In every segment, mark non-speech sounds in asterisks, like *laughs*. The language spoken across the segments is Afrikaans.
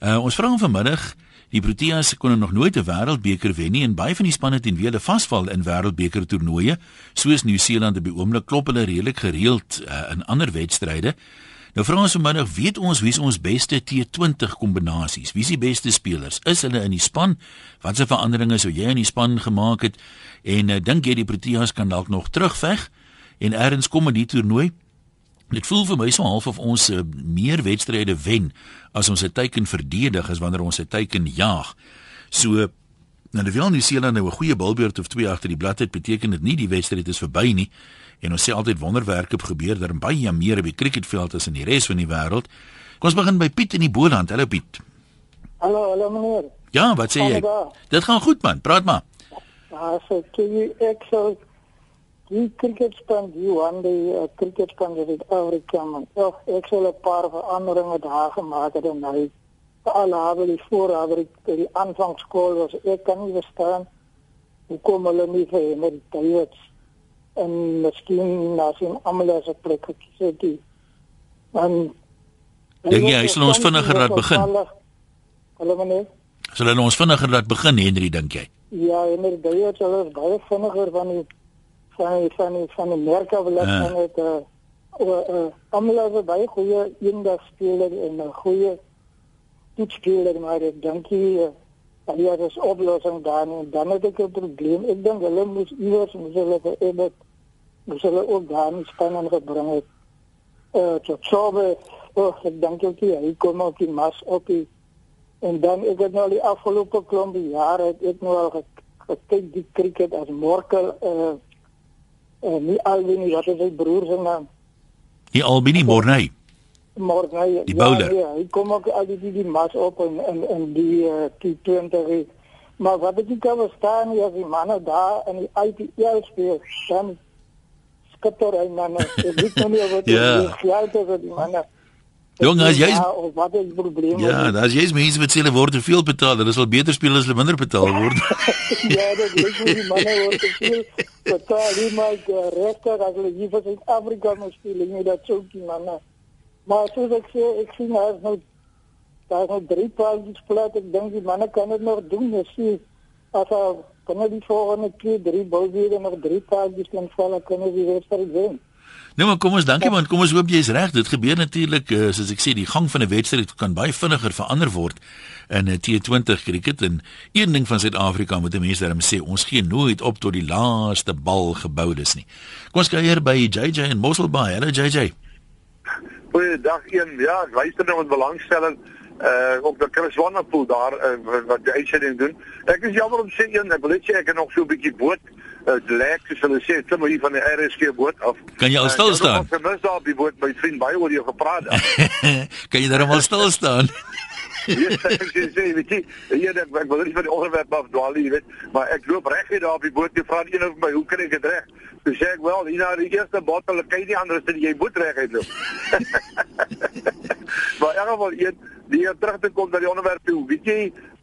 Uh ons vra vanmiddag Die Proteas kon nog nooit 'n wêreldbeker wen nie en baie van die spanne teen wie hulle vasval in wêreldbeker toernooie, soos Nieu-Seeland op die oomblik klop hulle redelik gereeld uh, in ander wedstryde. Nou vra ons vanmiddag, weet ons wie is ons beste T20 kombinasies? Wie is die beste spelers? Is hulle in die span? Watse veranderinge sou jy in die span gemaak het? En uh, dink jy die Proteas kan dalk nog terugveg en eers kom in die toernooi? Dit voel vir my so half of ons uh, meer wedstryde wen as ons 'n teiken verdedig as wanneer ons 'n teiken jaag. So nou die Wilnie Seeland nou 'n goeie bilbeerd of twee agter die blad het, beteken dit nie die wedstryd is verby nie. En ons sê altyd wonderwerke gebeur daar baie meer op die cricketveld as in die res van die wêreld. Kom ons begin by Piet in die Boland. Hallo Piet. Hallo, hallo meneer. Ja, wat sê jy? Dit gaan goed man, praat maar. Ja, so jy ek sou die cricketspan die one die uh, cricketspan die Afrika man. Ja, ek sou 'n paar veranderinge daar gemaak het en hy al hebben die voorhouder die aanvangskool was ek kan nie verstaan hoe kom hulle nie vir met die tyd en miskien na sien almal as 'n plek gekies het die dan Dink jy hy sal ons vinniger laat begin? Hallo meneer. Sal hulle ons vinniger laat begin Henry dink jy? Ja, Henry, jy het al baie vinniger van die van die, van die, van die merke wil ek ja. net uh, uh, uh, almal het baie goeie eendag speler en 'n goeie toetspeler maar ek dink jy uh, ja, dis oplossing daar en dan het ek 'n probleem. Ek dink hulle moes iewers moes hulle vir Ebert moes hulle ook daar nie span gebring het. Eh uh, tot sobe oh, ek dink ook hy kom ook die mas op die en dan ek het nou die afgelope klomp jare het ek nou al gekyk die cricket as Morkel eh uh, Eh, nie Albini wat is sy broer se naam? Die Albini Morney. Morney. Die bowler. Ja, ja, hy kom ook al die die mas op en en en die uh, T20. Maar wat ek kan verstaan is die manne daar in die IPL speel, dan skitter hy manne. Ek weet nie of dit *laughs* ja. is geld of die manne. Jong, as jy is wat is die probleem? Ja, as jy is mense wat hulle word te veel betaal, hulle sal beter speel as hulle minder betaal word. *laughs* ja, dit is nie manne word te veel betaal nie, maar die regte as hulle hier vir Suid-Afrika moet speel, nie dat sou die manne. Maar soos ek sê, ek sien hy nou daar is nou drie paadjies plat, ek dink die manne kan dit nog doen, jy sien. As hy kan die volgende keer drie bouwede nog drie paadjies kan val, kan hy die wen. Nou maar kom ons dankie man, kom ons hoop jy's reg. Dit gebeur natuurlik uh, soos ek sê, die gang van 'n wedstryd kan baie vinniger verander word in 'n T20 cricket en een ding van Suid-Afrika moet mense daarom sê, ons gee nooit op tot die laaste bal gebou is nie. Kom ons kyk hier by JJ en Mosselbaai. Hallo JJ. Goeiedag een. Ja, ek luister nou met belangstelling uh op die Chris Wanderpool daar uh, wat die uitsending doen. Ek is jammer om sê een, ek wil net sê ek het nog so 'n bietjie boot uh, lek soos hulle sê klim hier van die RSG boot af. Kan jy al stil staan? Ek het mis daar op die boot my vriend baie oor jou gepraat. *laughs* kan jy daar al stil staan? *laughs* Ja, ek sê sê weet jy, hier ek, ek wil nie van die onderwerp af dwaal nie, weet, maar ek loop reg hier daar op die boot en vra een of my, hoe kan ek dit reg? Toe sê ek wel, hier na die eerste bottel, kan jy nie anders as jy moet reg uitloop. *laughs* maar in geval een die terug te kom na die onderwerp toe, weet jy,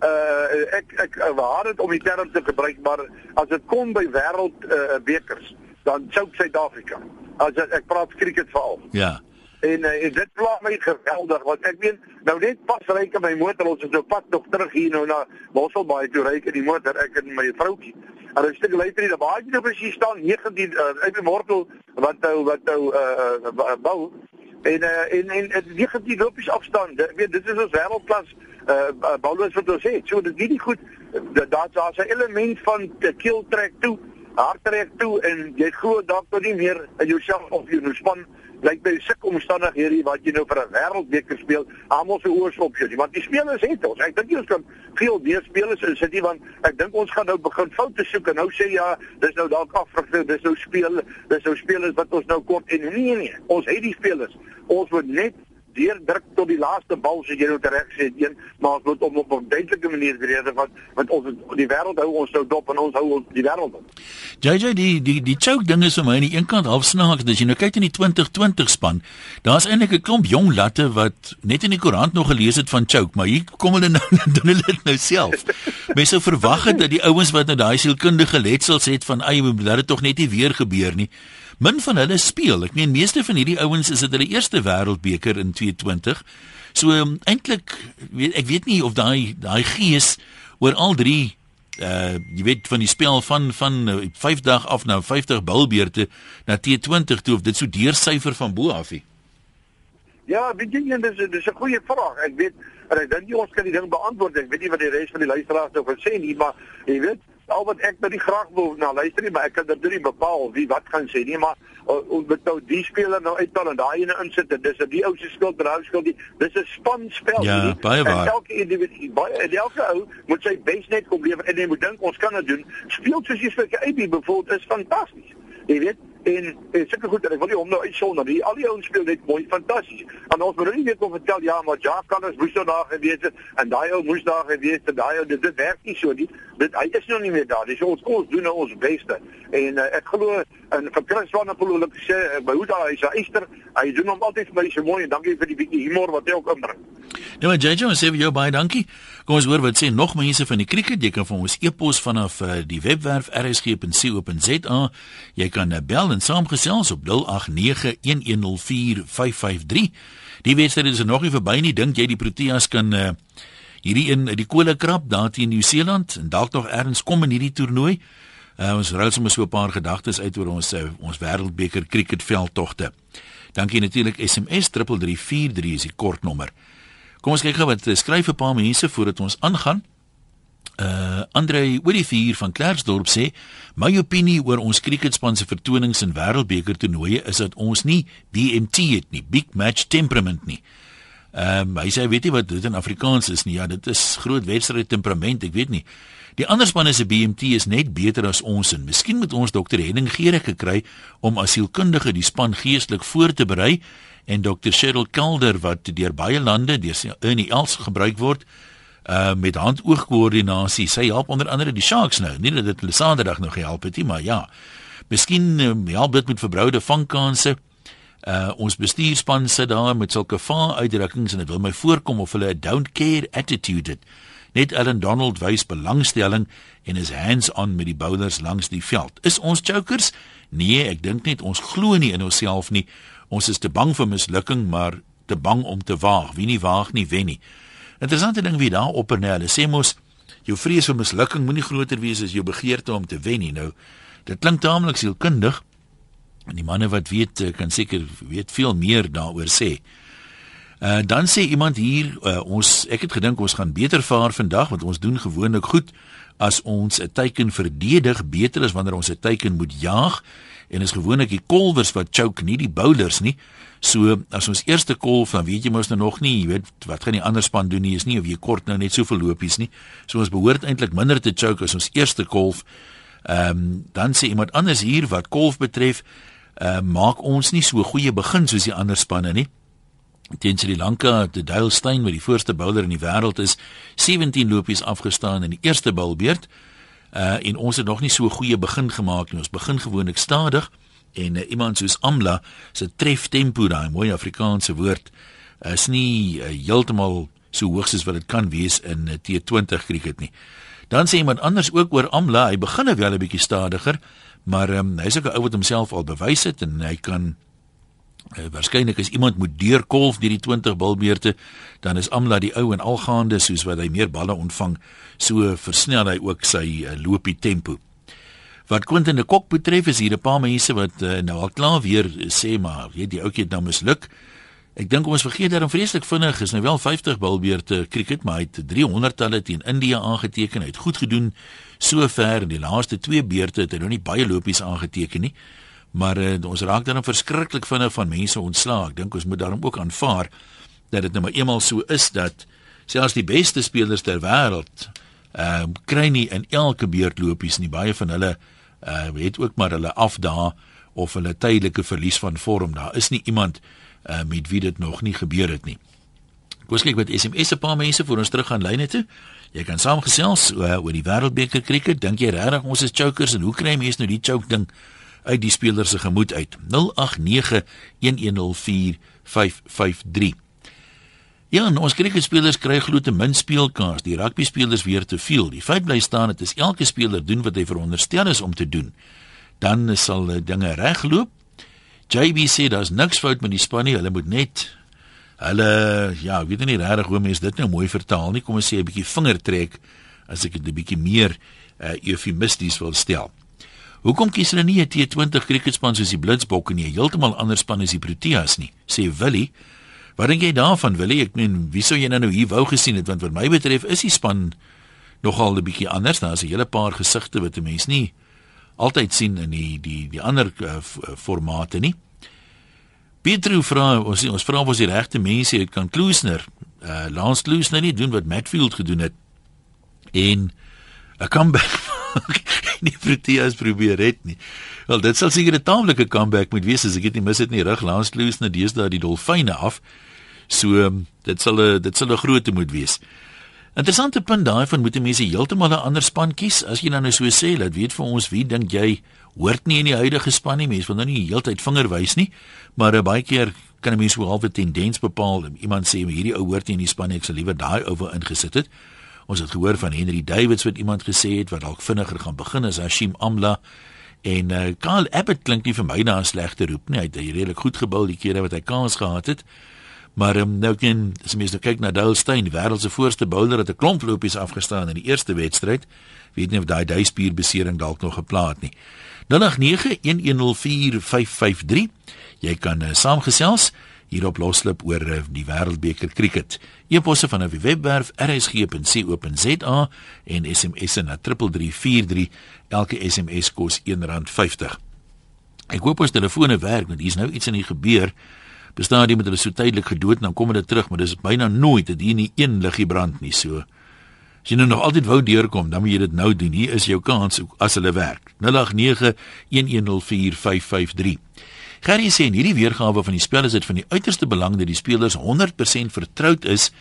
uh ek ek waar dit om die term te gebruik, maar as dit kom by wêreld uh bekers, dan sou Suid-Afrika. As ek, ek praat cricket veral. Ja. En uh, en dit pla my geweldig want ek meen nou net pas ry ek in my motor ons is nou pad nog terug hier nou na Mosselbaai toe ry ek in die motor ek en my vroutjie. En ek sê later nie, daar baie nou presies staan 19 uh, uit die mortel wat nou wat nou uh, bou en uh, en en lig die lopies afstand. Ek weet dit is ons wêreldklas uh bouers wat ons het. So dit is nie goed dat daar's 'n element van keel trek toe, hart trek toe en jy glo dalk tot nie meer in jouself of jou span lyk by sulke omstandighede wat jy nou vir 'n wêreldbeker speel, almal se oë op jou. Want die spelers het ons. Ek dink ons kan veel meer spelers in sit hier want ek dink ons gaan nou begin foute soek en nou sê ja, dis nou dalk afgevra, dis nou speel, dis nou spelers wat ons nou kort en nee nee, ons het die spelers. Ons moet net deurdruk tot die laaste bal soos jy nou reg sê een maar ons moet op op 'n duidelike manier rede want want ons die wêreld hou ons nou dop en ons hou ons die wêreld dop. JJ die die die choke ding is vir my aan die een kant half snaaks as jy nou kyk in die 2020 span daar's eintlik 'n klomp jong latte wat net in die koerant nog gelees het van choke maar hier kom hulle nou *laughs* doen hulle dit nou self. Mense sou verwag het dat die ouens wat nou daai sielkundige letsels het van eie laat dit tog net nie weer gebeur nie. Min van hulle speel. Ek meen meeste van hierdie ouens is dit hulle eerste wêreldbeker in 2020. So eintlik weet ek weet nie of daai daai gees oor al drie uh jy weet van die spel van van 5 uh, dag af na 50 bilbeerte na T20 toe of dit so deursyfer van bo af nie. Ja, weet jy, dis dis 'n goeie vraag. Ek weet en ek dink ons kan die ding beantwoord. Ek weet nie wat die res van die luisteraars nou gaan sê nie, maar jy weet, al wat ek by die graag wil na luister nie, maar ek kan dit nie bepaal wie wat gaan sê nie, maar ons moet nou die speler nou uittal en daai ene insit en dis 'n die ou se skuld, daai skuld, dis 'n spanspel ja, nie. Baie waar. Elke individu, baie elke ou moet sy bes net kom lewer en jy moet dink ons kan dit doen. Speel soos jy vir AB byvoorbeeld is fantasties. Jy weet, en en seker goed ek wil nie hom nou uitsonder nie al die ouens speel net mooi fantasties en ons moet nie net kom vertel ja maar Jacques kan ons moes nou gewees het en daai ou moes daar gewees het daai ou dit, dit werk nie so nie dit hy is nog nie meer daar dis ons ons doen nou ons beste en uh, ek glo en vir Chris van ek sê by hoe daai is hy ster hy doen hom altyd vir my so mooi en dankie vir die bietjie humor wat hy ook inbring Nou JJ, ons sê vir jou baie dankie. Kom ons hoor wat sê nog mense van die krieket. Jy kan vir ons e-pos vanaf uh, die webwerf rsg.co.za. Jy kan uh, bel en saamgesels op 0891104553. Die wedstryd is er nog nie verby nie. Dink jy die Proteas kan uh, hierdie een uit die kole krap daar teen Nieu-Seeland en dalk nog ergens kom in hierdie toernooi? Uh, ons ruil sommer so 'n paar gedagtes uit oor ons uh, ons wêreldbeker kriketveldtogte. Dankie natuurlik SMS 3343 is die kortnommer. Kom ons kyk gou wat skryf 'n paar mense voordat ons aangaan. Uh Andre Olivier van Klerksdorp sê my opinie oor ons kriketspan se vertonings in wêreldbeker toernooie is dat ons nie BMT het nie, big match temperament nie. Ehm um, hy sê weet jy wat dit in Afrikaans is nie? Ja, dit is groot wedstryd temperament, ek weet nie. Die ander spanne se BMT is net beter as ons en miskien moet ons dokter Henning Gericke gekry om asielkundige die span geestelik voor te berei en dokter Cheryl Kelder wat deur baie lande deur Ernie Els gebruik word uh met hand-oog-koördinasie. Sy help onder andere die Sharks nou. Nie dat dit hulle Saterdag nog gehelp het nie, maar ja. Miskien uh, help dit met verbroude vangkanse. Uh ons bestuurspan sit daar met sulke vaar uitdrukkings en dit wil my voorkom of hulle 'n don't care attitude het. Net Allan Donald wys belangstelling en is hands-on met die bowlers langs die veld. Is ons chokers? Nee, ek dink net ons glo nie in onsself nie. Ons is te bang vir mislukking, maar te bang om te waag. Wie nie waag nie, wen nie. Interessante ding wie daar op en neer. Hulle sê mos jou vrees vir mislukking moenie groter wees as jou begeerte om te wen nie. Nou, dit klink taamlik sielkundig. En die manne wat weet eh, kan seker weet veel meer daaroor sê. Uh dan sê iemand hier uh, ons ek het gedink ons gaan beter vaar vandag want ons doen gewoonlik goed as ons 'n teiken verdedig beter as wanneer ons 'n teiken moet jaag en is gewoonlik die kolwers wat choke nie die bowlers nie. So as ons eerste kolf dan weet jy mos nou nog nie, jy weet wat gaan die ander span doen nie is nie of jy kort nou net soveel lopies nie. So ons behoort eintlik minder te choke as ons eerste kolf. Ehm um, dan sê iemand anders hier wat kolf betref, uh, maak ons nie so goeie begin soos die ander spanne nie. Teen Sri Lanka, die Duilstein wat die voorste bowler in die wêreld is, 17 lopies afgestaan in die eerste bowlbeurt. Uh en ons het nog nie so goeie begin gemaak nie. Ons begin gewoonlik stadig en uh, iemand soos Amla se tref tempo daai mooi Afrikaanse woord is nie uh, heeltemal so hoog soos wat dit kan wees in uh, T20 cricket nie. Dan sê iemand anders ook oor Amla, hy begin wel 'n bietjie stadiger, maar um, hy's ook 'n ou wat homself al bewys het en hy kan uh, waarskynlik as iemand moet deurkolf deur die 20 bilbeerte, dan is Amla die ou en algaande soos wat hy meer balle ontvang, so versnel hy ook sy uh, loopie tempo. Wat Quentin de Kok betref is hier 'n paar mense wat uh, nou al klaar weer sê maar weet die ouetjie het nou misluk. Ek dink ons vergeet dat hom vreeslik vinnig is nou wel 50 bilbeerte cricket maar hy het 300 talle teen India aangeteken. Hy het goed gedoen sover in die laaste twee beurte het hy nou nie baie lopies aangeteken nie. Maar uh, ons raak dan verskriklik vinnig van mense ontslaag. Ek dink ons moet daarom ook aanvaar dat dit nou maar eenmal so is dat selfs die beste spelers ter wêreld ehm uh, kry nie in elke beurt lopies nie. Baie van hulle uh het ook maar hulle afdaag of hulle tydelike verlies van vorm. Daar is nie iemand uh met wie dit nog nie gebeur het nie. Ek wou kyk wat SMS 'n paar mense vir ons terug gaan lyne toe. Jy kan saamgesels uh, oor die wêreldbeker krieket. Dink jy regtig ons is chokers en hoe kry mense nou die choke ding uit die spelers se gemoed uit? 0891104553. Ja, ons krieketspelers kry glo te min speelkans. Die rugby spelers weer te veel. Die feit bly staan dit is elke speler doen wat hy veronderstel is om te doen. Dan sal dinge regloop. JB sê daar's niks fout met die span nie. Hulle moet net Hulle ja, ek weet nie regtig hoe mense dit nou mooi vertaal nie. Kom ons sê 'n bietjie vingertrek as ek dit 'n bietjie meer uh, eufemisties wil stel. Hoekom kies hulle nie 'n T20 cricketspan soos die Blitsbokke nie, heeltemal ander span as die Proteas nie? Sê Willie. Wat dink jy daarvan, Willie? Ek meen, wie sou jy nou hier wou gesien het want wat my betref is die span nogal 'n bietjie anders. Daar's 'n hele paar gesigte wat 'n mens nie altyd sien in die die die ander uh, formate nie. Pietro vra ons ons vra of ons die regte mense het kan Kloosner, uh, Lance Kloosner nie doen wat Matfield gedoen het en 'n comeback nie Proteas probeer het nie. Wel dit sal seker 'n taamlike comeback moet wees as ek dit nie mis het nie. Rig Lance Kloosner deesdae die Dolfyne af. So dit sal 'n dit sal 'n groot moet wees. Interessante punt daai van moet mense heeltemal 'n ander span kies. As jy nou nou so sê, laat weet vir ons wie dink jy hoort nie in die huidige span nie. Mense wil nou nie heeltyd vinger wys nie, maar uh, baie keer kan 'n mens so half 'n tendens bepaal. Iemand sê hierdie ou hoort nie in die span nie, ek sal liewer daai ou wou ingesit het. Ons het gehoor van Henry Davids wat iemand gesê het wat dalk vinniger gaan begin as Hashim Amla. En uh, Karl Abbott klink nie vir my na 'n slegte roep nie. Hy het redelik goed gebou die kere wat hy kans gehad het. Maar um, nou kan as mens nou kyk na Dale Steyn, die wêreld se voorste bowler het 'n klomp lopies afgestaan in die eerste wedstryd. Weet nie of daai duispierbesering dalk nog geplaat nie. 0891104553. Jy kan uh, saamgesels hier op Loslip oor uh, die Wêreldbeker krieket. E-posse van 'n webwerf rsg.co.za en SMS na 3343. Elke SMS kos R1.50. Ek hoop ons telefone werk want hier's nou iets in die gebeur bestaan die met hulle so tydelik gedood en dan kom hulle terug, maar dis byna nooit dat hier nie een liggie brand nie so. As jy nou nog altyd wou deurkom, dan moet jy dit nou doen. Hier is jou kans as hulle werk. 0891104553. Gary sê in hierdie weergawe van die spel is dit van die uiterste belang dat die spelers 100% vertroud is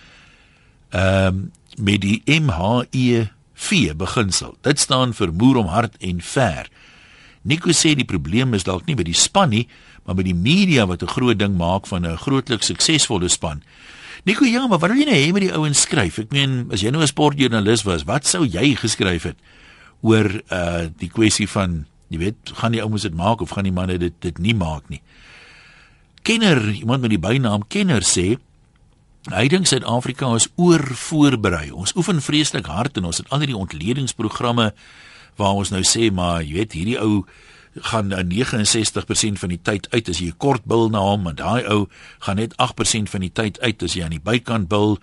ehm um, met die MHE4 beginsel. Dit staan vir moer om hart en ver. Nico sê die probleem is dalk nie by die span nie, maar by die media wat 'n groot ding maak van 'n grootliks suksesvolle span. Nico, ja, maar wat wil jy nou hê met die ouens skryf? Ek meen, as jy nou 'n sportjoernalis was, wat sou jy geskryf het oor uh die kwessie van, jy weet, gaan die ouens dit maak of gaan die manne dit dit nie maak nie? Kenner, iemand met die bynaam Kenner sê Hy dink Suid-Afrika is oorvoorberei. Ons oefen vreeslik hard en ons het al hierdie ontledingsprogramme waar ons nou sê maar jy weet hierdie ou gaan 69% van die tyd uit as jy 'n kort bil na hom en daai ou gaan net 8% van die tyd uit as jy aan die bykant bil.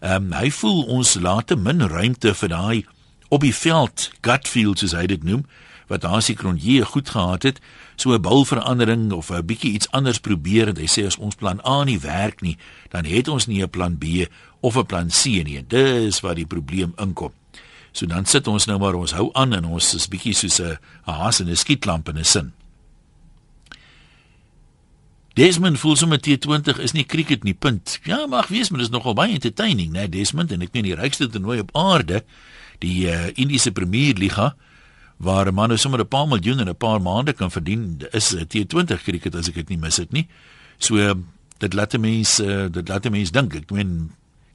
Ehm um, hy voel ons laat te min ruimte vir daai op die veld gut feel soos hy dit noem wat daar seker hier goed gehad het so 'n bilverandering of 'n bietjie iets anders probeer en hy sê as ons plan A nie werk nie dan het ons nie 'n plan B of 'n plan C nie. Dis waar die probleem inkom. So dan sit ons nou maar ons hou aan en ons is bietjie soos 'n haas in 'n skietlamp in 'n sin. Desmond voel sommer T20 is nie cricket nie punt. Ja, mag wees, maar dit is nogal baie entertaining, né, Desmond en ek meen die rykste toernooi op aarde, die uh, Indiese Premier Liga waar 'n man nou sommer 'n paar miljoen in 'n paar maande kan verdien, is T20 cricket as ek dit nie mis het nie. So uh, dit laat mense uh, dit laat mense dink. Ek meen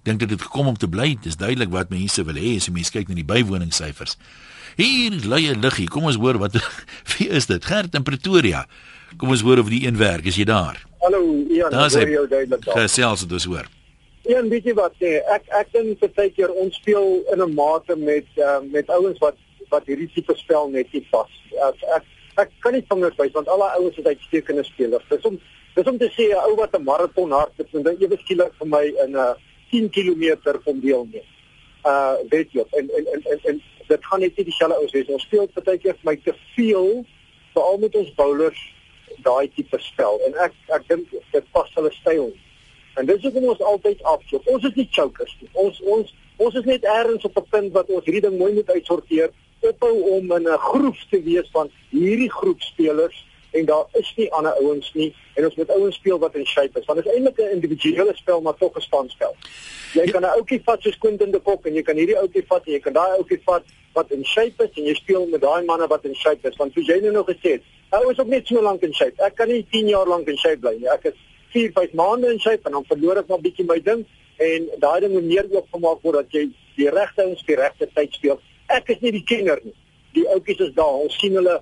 dink dit het gekom om te bly. Dis duidelik wat mense wil hê as jy mens kyk na die bywoningssyfers. Hier lê 'n liggie. Kom ons hoor wat *laughs* wie is dit? Gert in Pretoria. Kom ons hoor of die een werk. Is jy daar? Hallo, Ian. Daar is jou duidelik. Gesels dit dus hoor. Een bietjie wat sê, ek ek dink baie keer ons speel in 'n mate met uh, met ouens wat wat hierdie tipe spel net nie pas. Ek ek, ek kan nie vingers wys want al die ouens is uitstekende spelers. Dis om dis om te sê 'n ou wat 'n maraton hardloop, dan ewe skielik vir my in 'n uh, 10 km kom deelneem. Uh weet jy en en en en, en dit gaan net nie dieselfde ou wees. Ons speel partykeer vir my te veel veral met ons bowlers daai tipe spel en ek ek dink dit pas hulle styl. En dis hoekom ons altyd afloop. Ons is nie chokers nie. Ons ons ons is net eers op 'n punt wat ons hierdie ding mooi moet uitsorteer. Ophou om in 'n groep te wees van hierdie groep spelers en daar is nie ander ouens nie en ons moet ouens speel wat in shape is want dit is eintlik 'n individuele spel maar tog 'n spanspel. Jy kan 'n ouetjie vat soos Quentin de Kok en jy kan hierdie ouetjie vat en jy kan daai ouetjie vat wat in shape is en jy speel met daai manne wat in shape is want soos jy nou nog gesê het, ou is ook net so lank in shape. Ek kan nie 10 jaar lank in shape bly nie. Ek is 4, 5 maande in shape en dan verloor ek maar bietjie my ding en daai ding moet meer oopgemaak word dat jy die regte ouens vir regte tyd speel. Ek is nie die kenner nie. Die ouetjies is daar. Ons sien hulle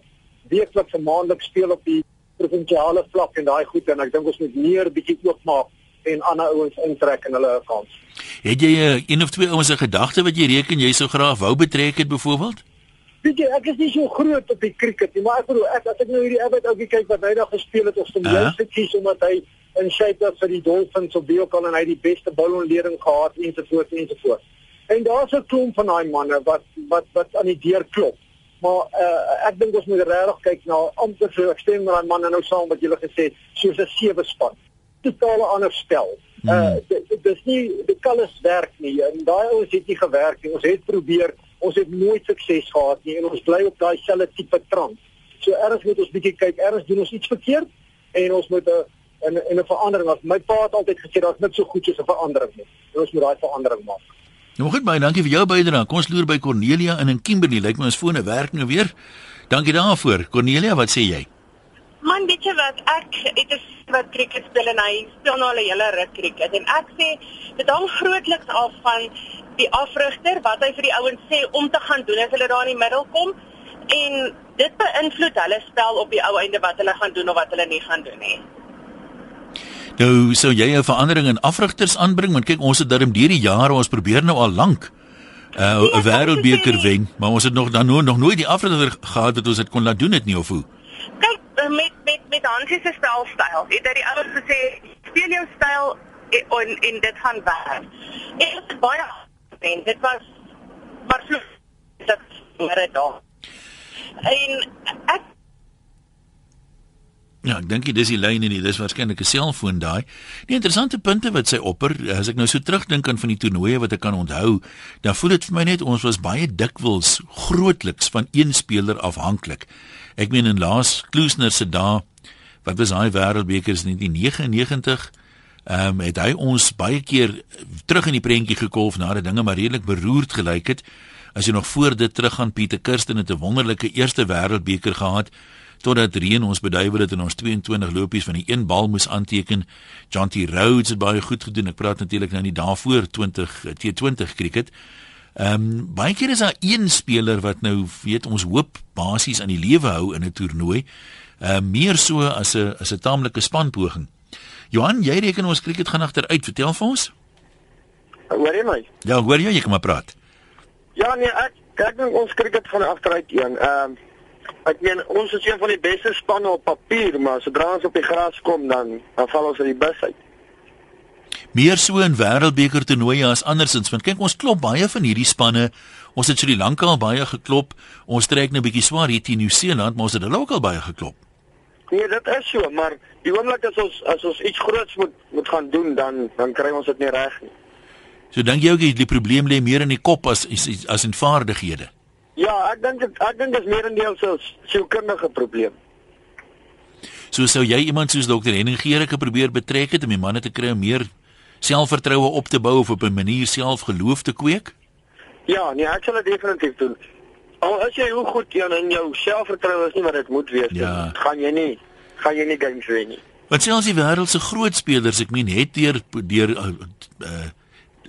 weekliks en maandeliks speel op die provinsiale vlak en daai goed en ek dink ons moet meer bietjie oopmaak en ander ouens intrek in hulle kans. Het jy uh, een of twee ouens 'n gedagte wat jy reken jy sou graag wou betrek het byvoorbeeld? Weet jy, ek is nie so groot op die cricket nie, maar ek bedoel ek as ek nou hierdie Abbott ouetjie kyk wat hy daag gespeel het of som jy se kies omdat hy in shape was vir die Dolphins op Beokal en hy die beste bouonlering gehad ensovoorts ensovoorts. En daar's 'n klomp van daai manne wat wat wat aan die deur klop. Maar uh, ek dink ons moet regtig kyk na amper so ek stem met daai manne nou saam wat julle gesê het, soos 'n sewe span. Totale ander stel. Uh dis nie die kalles werk nie. En daai ouens het nie gewerk nie. Ons het probeer, ons het nooit sukses gehad nie en ons bly op daai selfde tipe trant. So erns moet ons bietjie kyk, erns doen ons iets verkeerd en ons moet 'n uh, en en 'n verandering was. My pa het altyd gesê daar's niks so goed soos 'n verandering nie. Ons moet daai verandering maak. Nou goed baie dankie vir jou bydrae. Kom ons loer by Cornelia in in Kimberley. Lyk my ons fone werk nou weer. Dankie daarvoor. Cornelia, wat sê jy? Man, weet jy wat? Ek het 'n wat cricket speel en hy speel nou al 'n hele ruk cricket en ek sê dit hang grootliks af van die afrigter wat hy vir die ouens sê om te gaan doen as hulle daar in die middel kom en dit beïnvloed hulle spel op die ou einde wat hulle gaan doen of wat hulle nie gaan doen nie. Nou sou jy 'n verandering in afrigters aanbring want kyk ons het darm deur die jare ons probeer nou al lank uh, 'n uh, wêreldbeker wen, maar ons het nog dan no, nog nooit die afrigter gehad wat ons dit kon laat doen het nie of hoe. Kyk uh, met met met Hansie se spelstyl. Het hy die ouers gesê speel jou styl en in dit gaan werk. Dit is baie en dit was maar so dat maar dit daar. En ek Ja, ek dink dis die lyn en dis waarskynlik 'n selfoon daai. Die interessante punte wat sy opper, as ek nou so terugdink aan van die toernooie wat ek kan onthou, dan voel dit vir my net ons was baie dikwels grootliks van een speler afhanklik. Ek meen in Laas Kloosner se dae wat was hy wêreldbekers in 1999 Ehm um, het hy ons baie keer terug in die prentjie gekolf nadat dinge maar redelik beroerd gelyk het. As jy nog voor dit teruggaan Pieter Kirsten het 'n wonderlike eerste wêreldbeker gehad totdat Reen ons beduiwel het en ons 22 lopies van die een bal moes aanteken. John T Rhodes het baie goed gedoen. Ek praat natuurlik nou nie daarvoor 20 T20 cricket. Ehm um, baie keer is daar een speler wat nou weet ons hoop basies aan die lewe hou in 'n toernooi. Ehm uh, meer so as 'n as 'n taamlike spanpoging. Johan, jy reken ons cricket gaan agteruit. Vertel vir ons. Hoor jy my? Ja, hoor jy, jy kan maar praat. Ja nee, ek ek dink ons cricket gaan agteruit een. Ehm um, Ek meen ons is een van die beste spanne op papier, maar sodra ons op die gras kom dan dan val ons uit die bus uit. Meer so in wêreldbeker toernooie as andersins, want kyk ons klop baie van hierdie spanne. Ons het Sri Lanka al baie geklop. Ons trek nou 'n bietjie swaar hier teen Nieu-Seeland, maar ons het hulle ook al baie geklop. Nee, dit is so, maar die oomblik as ons as ons iets groots moet moet gaan doen, dan dan kry ons dit nie reg nie. So dink jy ook die probleem lê meer in die kop as as, as in vaardighede? Ja, ek dink ek dink dit is meer 'n deel so sielkundige probleem. So sou jy iemand soos dokter Henning Gericke probeer betrek het om die manne te kry om meer selfvertroue op te bou of op 'n manier self geloof te kweek? Ja, nee, ek sal dit definitief doen. Al as jy hoe goed jy in jou selfvertroue is nie wat dit moet wees nie, ja. gaan jy nie gaan jy nie games wen nie. Want selfs die wêreld se groot spelers, ek meen, het deur deur uh, uh,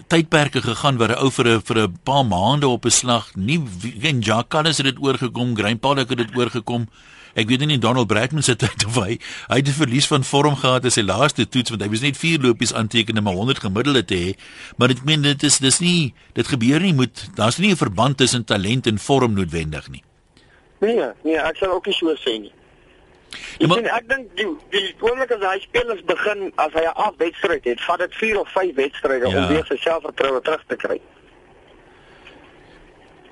tydperke gegaan waar 'n ou vir 'n vir 'n paar maande op 'n slag nie en Jacques het dit oorgekom, Grandpa het dit oorgekom. Ek weet nie Donald Bradman se *laughs* tyd of hy hy het 'n verlies van vorm gehad in sy laaste toets want hy was net 4 lopies aanteken en maar 100 gemiddelde te hê. Maar ek meen dit is dis nie dit gebeur nie moet daar's nie 'n verband tussen talent en vorm noodwendig nie. Nee, nee, ek sal ook nie so sê nie. Ja, maar, ek dink die die oomblik as hy spelers begin as hy 'n afwedstryd het, vat dit 4 of 5 wedstryde ja. om weer sy selfvertroue terug te kry.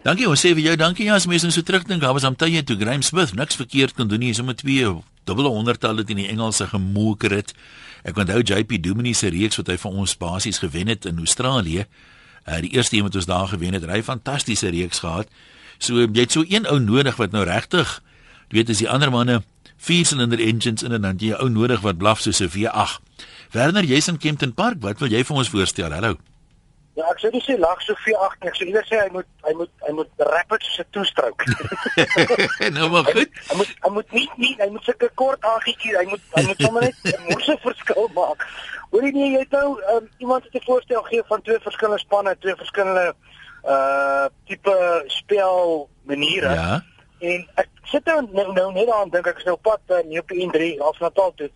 Dankie, ons sê vir jou dankie ja, as mense so terugdink, daar was omtrent toe Graham Smith niks verkeerd kon doen nie, sommer twee dubbele honderdtalle teen die Engelse gemoker het. Ek onthou JP Dumini se reeks wat hy vir ons basies gewen het in Australië. Uh die eerste een wat ons daar gewen het, hy fantastiese reeks gehad. So jy het so een ou nodig wat nou regtig, jy weet as die ander manne viersilinder engines in en dan jy ou nodig wat blaf soos 'n V8. Werner, jy's in Kempton Park, wat wil jy vir ons voorstel? Hallo. Ja, ek sê dis nie lag so V8 nie. Ek sê eers sê hy moet hy moet hy moet rapid soos 'n toestrook. *laughs* nou maar goed. Hy, hy moet hy moet nie nie hy moet sulke kort aangetjie, hy moet hy moet sommer net *laughs* 'n moeë verskil maak. Hoorie nie jy het nou um, iemand het 'n voorstel gee van twee verskillende spanne, twee verskillende uh tipe spel maniere. Ja. En ek sit nou nou, nou net aan dink ek is nou pad uh, nie op die N3 af Natal toe.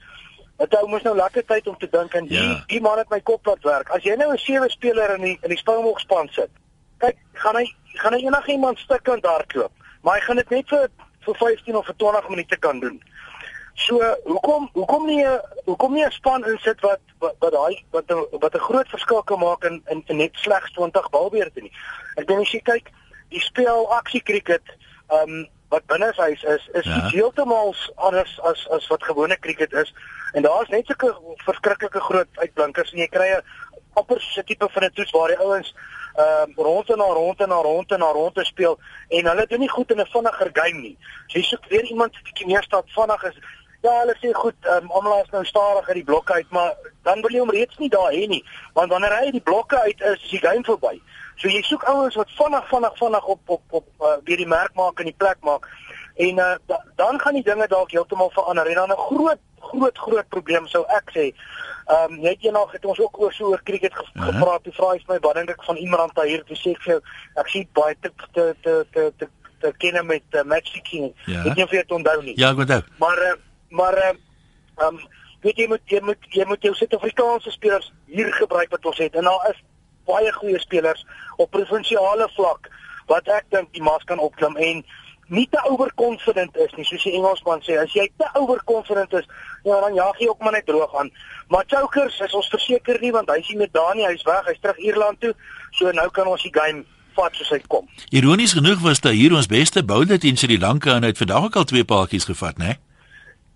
Dit hou mos nou lekker tyd om te dink en die Ja. die man het my kop laat werk. As jy nou 'n sewe speler in die in die Springbok span sit. Kyk, gaan hy gaan hy enigiemand stukkend hardloop, maar hy gaan dit net vir vir 15 of vir 20 minute kan doen. So, hoekom hoekom nie hoekom nie 'n span insit wat wat daai wat wat 'n groot verskil kan maak in in, in net slegs 20 balbeurte nie. Ek dink as jy kyk, die spel aksie cricket, ehm um, wat binneshuis is, is Ja. iets heeltemal anders as as wat gewone cricket is. En daar's net sulke verskriklike groot uitblinkers en jy kry 'n amper so 'n tipe van 'n toets waar die ouens ehm uh, rond en na rond en na rond en na rond speel en hulle doen nie goed in 'n vinniger game nie. So jy soek weer iemand wat bietjie meer staat vinnig is. Ja, hulle sê goed, ehm um, almal is nou stadig uit die blokke uit, maar dan wil jy hom reeds nie daar hê nie, want wanneer hy uit die blokke uit is, is die game verby. So jy soek ouens wat vinnig vinnig vinnig op op op uh, weer die merk maak en die plek maak. En uh, da, dan gaan die dinge dalk heeltemal verander. En dan 'n groot groot groot probleem sou ek sê. Ehm um, net eendag het ons ook oor so oor cricket ge Aha. gepraat. Toe vra hy vir my wat dink ek van Imran Tahir? Toe sê ek vir jou ek sien baie te te te te te, te ken met uh, fixing. Ja. Ek weet nie of jy dit onthou nie. Ja, goed. ou. Maar uh, maar ehm um, weet jy moet jy moet jy moet jou Suid-Afrikaanse spelers hier gebruik wat ons het en daar is baie goeie spelers op provinsiale vlak wat ek dink die mas kan opklim en nie te overconfident is nie. Soos die Engelsman sê as jy te overconfident is ja dan jaag jy ook maar net droog aan. Maar Chokers is ons verseker nie want hy's nie met Dani hy's weg hy's terug Ierland toe. So nou kan ons die game vat soos hy kom. Ironies genoeg was daar hier ons beste bowler teen Sri Lanka en hy het vandag ook al twee paadjies gevat, né?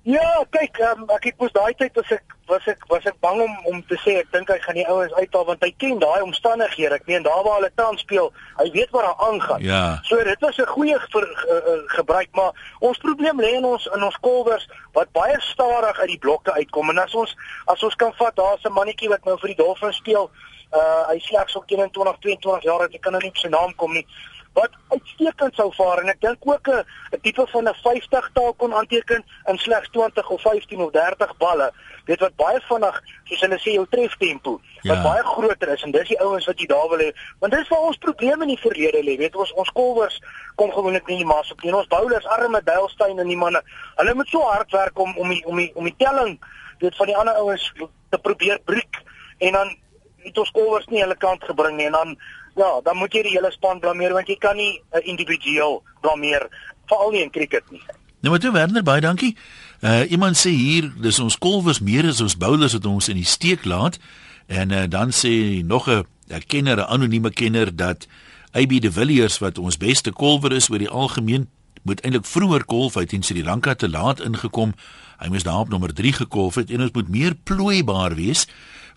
Ja, kyk, um, ek het mos daai tyd was ek was ek was ek bang om om te sê ek dink hy gaan die ouens uithaal want hy ken daai omstandighede. Ek meen daar waar hulle tans speel, hy weet wat daar aangaan. Ja. So dit was 'n goeie ver, uh, uh, gebruik, maar ons probleem lê in ons in ons kolwers wat baie stadig uit die blokke uitkom en as ons as ons kan vat, daar's 'n mannetjie wat nou vir die Dolphins speel. Uh hy slegs ook 21, 22 jaar oud, ek kan nou nie op sy naam kom nie wat uitstekend sou vaar en ek dink ook 'n tipe van 'n 50 taal kon aanteken in slegs 20 of 15 of 30 balle. Weet wat baie vinnig, soos hulle sê, jou treftempo wat Ja. baie groter is en dis die ouens wat jy daar wil hê. Want dis waar ons probleme in die verlede lê. Weet ons ons kolwers kom gewoonlik nie die mas op nie. Ons bowlers arme Dylstein en die manne. Hulle moet so hard werk om om die om die om die telling weet van die ander ouens te probeer breek en dan het ons kolwers nie hulle kant gebring nie en dan ja, dan moet jy die hele span blameer want jy kan nie 'n individueel blameer veral nie in cricket nie. Nou maar toe Werner, baie dankie. Uh iemand sê hier, dis ons kolwers meer as ons bowlers wat ons in die steek laat. En uh, dan sê nog 'n kenner, 'n anonieme kenner dat AB de Villiers wat ons beste kolwer is oor die algemeen, moet eintlik vroeër kolf uit in Sri Lanka te laat ingekom. Hy moes daar op nommer 3 gekolf het en ons moet meer plooibaar wees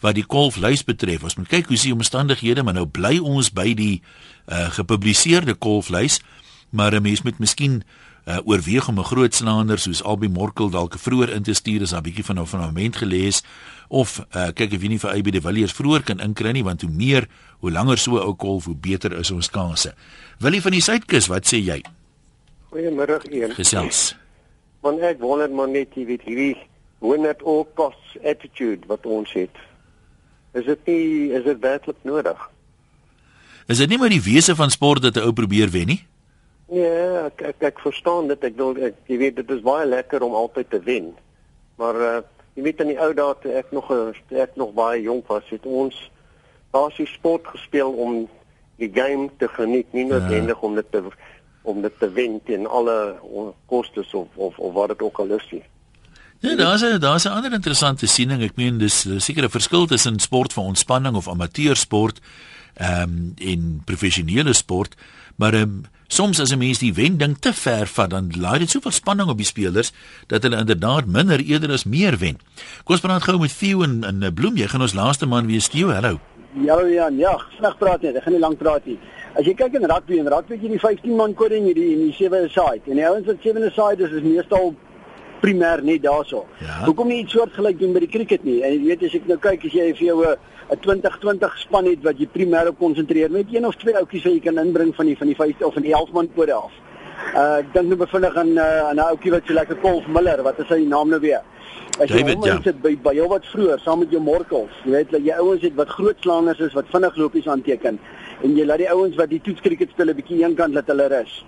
wat die kolflys betref. Ons moet kyk hoe se omstandighede, maar nou bly ons by die uh, gepubliseerde kolflys, maar 'n mens moet miskien uh, oorweeg om 'n groot slaander soos Albie Morkel dalk vroeër in te stuur as 'n bietjie van 'n fundament gelees of uh, kyk of jy nie vir AB de Villiers vroeër kan inkry nie want hoe meer, hoe langer so 'n ou kolf, hoe beter is ons kanse. Willie van die Suidkus, wat sê jy? Goeiemiddag een. Gesels. Want ek wonder maar net jy weet hierdie at all costs attitude wat ons het. Is dit nie is dit werklik nodig? Is dit nie maar die wese van sport dat 'n ou probeer wen nie? Ja, ek ek, ek verstaan dit. Ek wil ek, jy weet dit is baie lekker om altyd te wen. Maar uh jy weet in die ou dae toe ek nog 'n ek nog baie jonk was, het ons basies sport gespeel om die game te geniet, nie noodwendig om dit te om dit te wen teen alle kostes of of of wat dit ook al is nie. Ja, daar's 'n daar's 'n ander interessante siening. Ek meen dis seker 'n verskil tussen sport vir ontspanning of amateursport ehm um, en professionele sport, maar ehm um, soms as 'n mens die wen ding te ver vat, dan laai dit soveel spanning op die spelers dat hulle inderdaad minder eerder as meer wen. Kom ons praat gou met Theo en en eh, Bloem. Jy gaan ons laaste man wees, Theo. Hallo. Ja, ja, ja, vinnig praat net. Ek gaan nie lank praat nie. As jy kyk in rugby en rugby het jy die 15 man kode en jy die en die 7 side. En die ouens wat 7 side is is meestal primêr net daarso. Ja. Hoekom nie iets soortgelyk doen by die cricket nie? En jy weet as ek nou kyk as jy vir jou 'n 'n 2020 span het wat jy primêr op konsentreer met een of twee outjies wat jy kan inbring van die van die 50 of van die 11 man kode af. Uh ek dink nou bevinnig aan uh, aan 'n ouetjie wat so lekker Kolf Miller, wat is sy naam nou weer? As jy hom ja. insit by by jou wat vroeër saam met jou Morkels, jy weet dat jy ouens het wat groot slangers is wat vinnig lopies aanteken en jy laat die ouens wat die toetskriket speel 'n bietjie eenkant laat hulle rus.